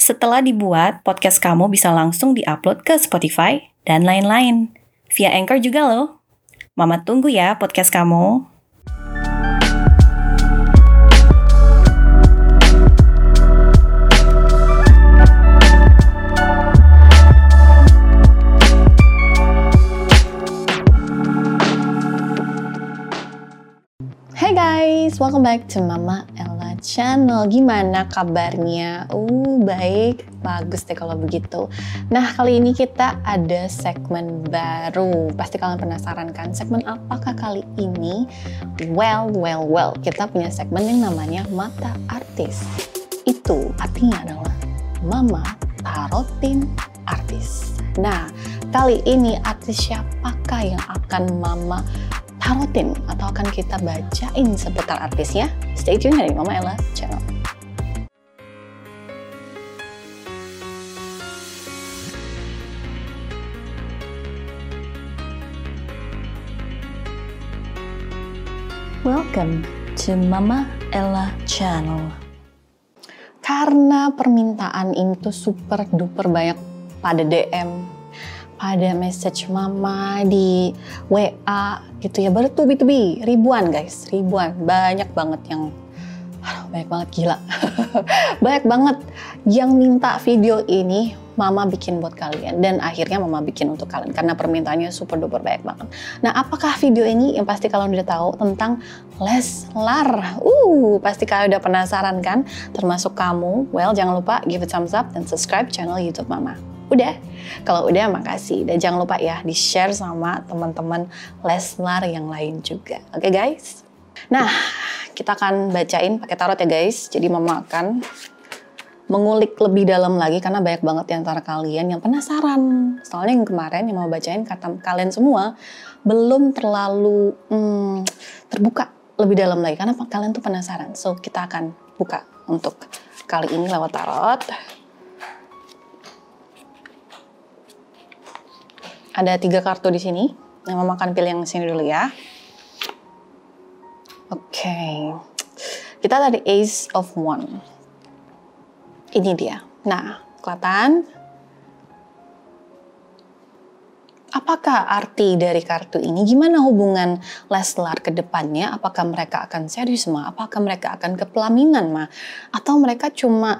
Setelah dibuat, podcast kamu bisa langsung diupload ke Spotify dan lain-lain. Via Anchor juga loh. Mama tunggu ya podcast kamu. Hey guys, welcome back to Mama Channel. Gimana kabarnya? Uh, baik, bagus deh kalau begitu. Nah, kali ini kita ada segmen baru. Pasti kalian penasaran kan? Segmen apakah kali ini? Well, well, well. Kita punya segmen yang namanya Mata Artis. Itu artinya adalah Mama Tarotin Artis. Nah, kali ini artis siapakah yang akan Mama tarotin atau akan kita bacain seputar artisnya? Stay tune dari Mama Ella Channel. Welcome to Mama Ella Channel. Karena permintaan ini tuh super duper banyak pada DM, pada message mama di WA gitu ya. Bertubi-tubi ribuan guys. Ribuan. Banyak banget yang aduh, banyak banget gila. Banyak banget yang minta video ini mama bikin buat kalian dan akhirnya mama bikin untuk kalian karena permintaannya super duper banyak banget. Nah apakah video ini yang pasti kalian udah tahu tentang Leslar? Uh pasti kalian udah penasaran kan? Termasuk kamu. Well jangan lupa give it thumbs up dan subscribe channel youtube mama Udah? Kalau udah makasih. Dan jangan lupa ya di-share sama teman-teman Leslar yang lain juga. Oke okay, guys? Nah, kita akan bacain pakai tarot ya guys. Jadi mama akan mengulik lebih dalam lagi karena banyak banget di antara kalian yang penasaran. Soalnya yang kemarin yang mau bacain kata kalian semua belum terlalu hmm, terbuka lebih dalam lagi karena kalian tuh penasaran. So kita akan buka untuk kali ini lewat tarot. Ada tiga kartu di sini. Yang mama akan pilih yang sini dulu ya. Oke. Okay. Kita tadi Ace of One. Ini dia. Nah, kelihatan Apakah arti dari kartu ini? Gimana hubungan Leslar ke depannya? Apakah mereka akan serius, Ma? Apakah mereka akan ke pelaminan, Ma? Atau mereka cuma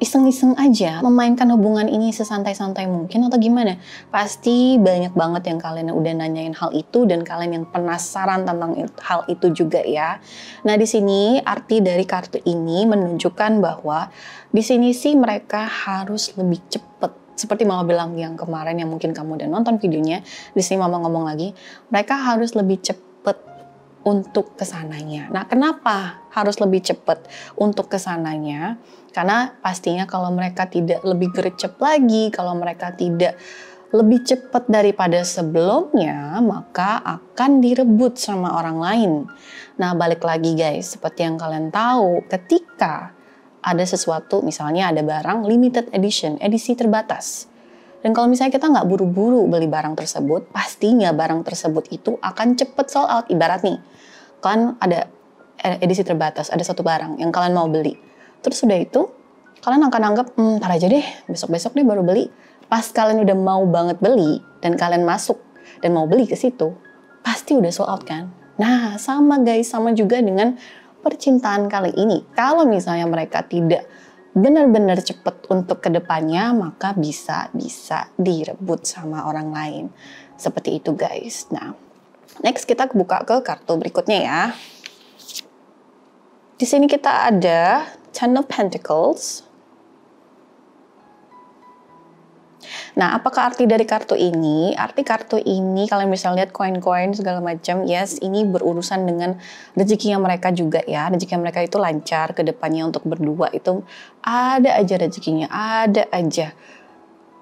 iseng-iseng aja memainkan hubungan ini sesantai-santai mungkin atau gimana? Pasti banyak banget yang kalian udah nanyain hal itu dan kalian yang penasaran tentang hal itu juga ya. Nah, di sini arti dari kartu ini menunjukkan bahwa di sini sih mereka harus lebih cepet seperti mama bilang yang kemarin yang mungkin kamu udah nonton videonya, di sini mama ngomong lagi, mereka harus lebih cepet untuk ke sananya. Nah, kenapa harus lebih cepat untuk ke sananya? Karena pastinya kalau mereka tidak lebih gercep lagi, kalau mereka tidak lebih cepat daripada sebelumnya, maka akan direbut sama orang lain. Nah, balik lagi guys, seperti yang kalian tahu, ketika ada sesuatu, misalnya ada barang limited edition, edisi terbatas. Dan kalau misalnya kita nggak buru-buru beli barang tersebut, pastinya barang tersebut itu akan cepet sold out. Ibarat nih, kalian ada edisi terbatas, ada satu barang yang kalian mau beli. Terus sudah itu, kalian akan anggap, hmm, ntar aja deh, besok-besok deh baru beli. Pas kalian udah mau banget beli, dan kalian masuk dan mau beli ke situ, pasti udah sold out kan? Nah, sama guys, sama juga dengan percintaan kali ini. Kalau misalnya mereka tidak benar-benar cepet untuk ke depannya, maka bisa-bisa direbut sama orang lain. Seperti itu guys. Nah, next kita buka ke kartu berikutnya ya. Di sini kita ada Ten of Pentacles. Nah, apakah arti dari kartu ini? Arti kartu ini, kalian bisa lihat koin-koin segala macam. Yes, ini berurusan dengan rezekinya mereka juga ya. Rezekinya mereka itu lancar ke depannya untuk berdua itu ada aja rezekinya, ada aja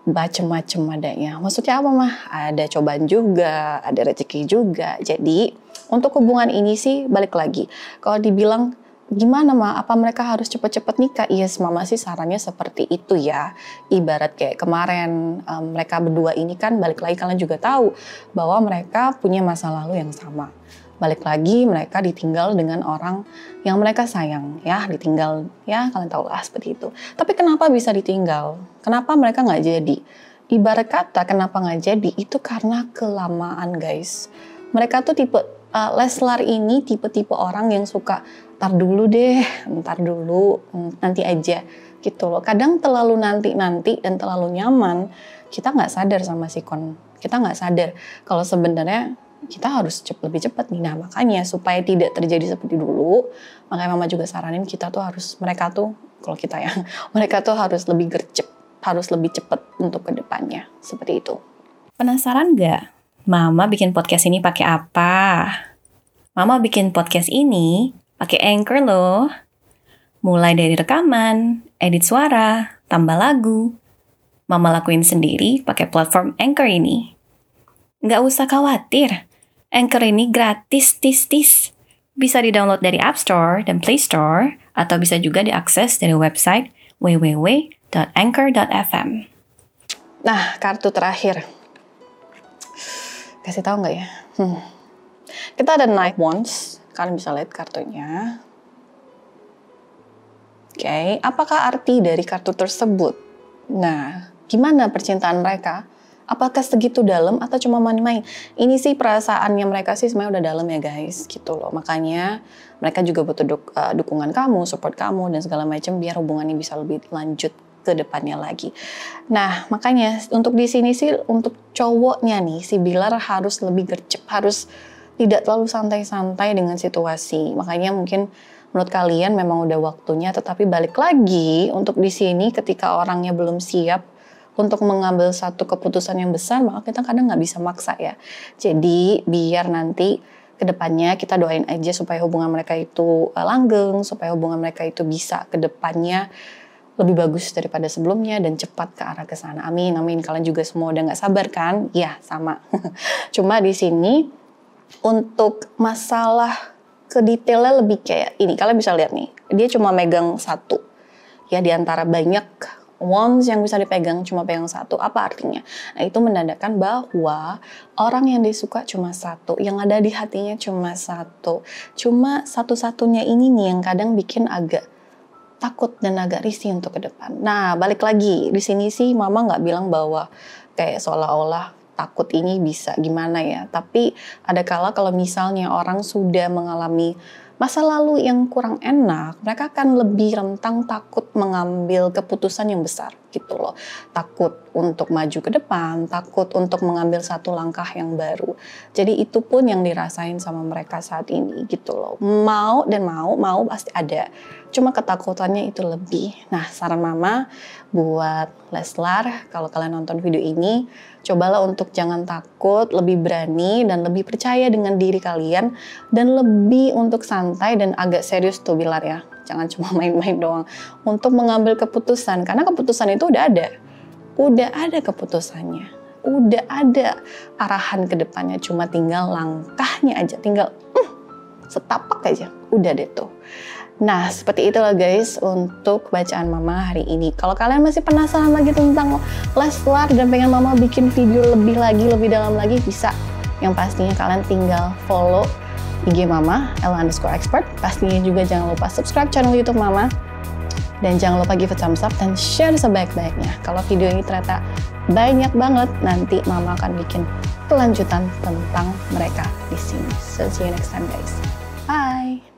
macem-macem adanya. Maksudnya apa mah? Ada cobaan juga, ada rezeki juga. Jadi untuk hubungan ini sih balik lagi. Kalau dibilang gimana mah? Apa mereka harus cepet-cepet nikah? Yes, mama sih sarannya seperti itu ya. Ibarat kayak kemarin um, mereka berdua ini kan balik lagi kalian juga tahu bahwa mereka punya masa lalu yang sama. Balik lagi mereka ditinggal dengan orang yang mereka sayang ya. Ditinggal ya kalian tahu lah seperti itu. Tapi kenapa bisa ditinggal? Kenapa mereka nggak jadi? Ibarat kata kenapa nggak jadi? Itu karena kelamaan guys mereka tuh tipe uh, Leslar ini tipe-tipe orang yang suka ntar dulu deh ntar dulu nanti aja gitu loh kadang terlalu nanti-nanti dan terlalu nyaman kita nggak sadar sama si kon kita nggak sadar kalau sebenarnya kita harus cep lebih cepat nih. Nah makanya supaya tidak terjadi seperti dulu, makanya mama juga saranin kita tuh harus mereka tuh kalau kita ya mereka tuh harus lebih gercep, harus lebih cepat untuk ke depannya seperti itu. Penasaran nggak? Mama bikin podcast ini pakai apa? Mama bikin podcast ini pakai Anchor loh. Mulai dari rekaman, edit suara, tambah lagu. Mama lakuin sendiri pakai platform Anchor ini. Nggak usah khawatir, Anchor ini gratis tis-tis. Bisa di-download dari App Store dan Play Store, atau bisa juga diakses dari website www.anchor.fm. Nah, kartu terakhir. Kasih tahu nggak ya? Hmm. Kita ada Night Wands. Kalian bisa lihat kartunya. Oke, okay. apakah arti dari kartu tersebut? Nah, gimana percintaan mereka? apakah segitu dalam atau cuma main-main ini sih perasaannya mereka sih sebenarnya udah dalam ya guys gitu loh makanya mereka juga butuh duk, uh, dukungan kamu support kamu dan segala macam biar hubungannya bisa lebih lanjut ke depannya lagi. Nah, makanya untuk di sini sih untuk cowoknya nih si Bilar harus lebih gercep, harus tidak terlalu santai-santai dengan situasi. Makanya mungkin menurut kalian memang udah waktunya tetapi balik lagi untuk di sini ketika orangnya belum siap untuk mengambil satu keputusan yang besar, maka kita kadang nggak bisa maksa ya. Jadi biar nanti ke depannya kita doain aja supaya hubungan mereka itu eh, langgeng, supaya hubungan mereka itu bisa ke depannya lebih bagus daripada sebelumnya dan cepat ke arah ke sana. Amin, amin. Kalian juga semua udah nggak sabar kan? Ya, sama. Cuma di sini untuk masalah ke detailnya lebih kayak ini. Kalian bisa lihat nih, dia cuma megang satu. Ya, di antara banyak wands yang bisa dipegang cuma pegang satu apa artinya nah itu menandakan bahwa orang yang disuka cuma satu yang ada di hatinya cuma satu cuma satu-satunya ini nih yang kadang bikin agak takut dan agak risih untuk ke depan nah balik lagi di sini sih mama nggak bilang bahwa kayak seolah-olah takut ini bisa gimana ya tapi ada kala kalau misalnya orang sudah mengalami masa lalu yang kurang enak, mereka akan lebih rentang takut mengambil keputusan yang besar gitu loh. Takut untuk maju ke depan, takut untuk mengambil satu langkah yang baru. Jadi itu pun yang dirasain sama mereka saat ini gitu loh. Mau dan mau, mau pasti ada. Cuma ketakutannya itu lebih. Nah, saran mama buat Leslar, kalau kalian nonton video ini, cobalah untuk jangan takut, lebih berani dan lebih percaya dengan diri kalian dan lebih untuk santai dan agak serius tuh Bilar ya. Jangan cuma main-main doang untuk mengambil keputusan karena keputusan itu udah ada. Udah ada keputusannya. Udah ada arahan ke depannya cuma tinggal langkahnya aja, tinggal uh, setapak aja. Udah deh tuh. Nah, seperti itulah guys untuk bacaan Mama hari ini. Kalau kalian masih penasaran lagi tentang Leslar dan pengen Mama bikin video lebih lagi, lebih dalam lagi, bisa. Yang pastinya kalian tinggal follow IG Mama, Ella underscore expert. Pastinya juga jangan lupa subscribe channel YouTube Mama. Dan jangan lupa give a thumbs up dan share sebaik-baiknya. Kalau video ini ternyata banyak banget, nanti Mama akan bikin kelanjutan tentang mereka di sini. So, see you next time guys. Bye!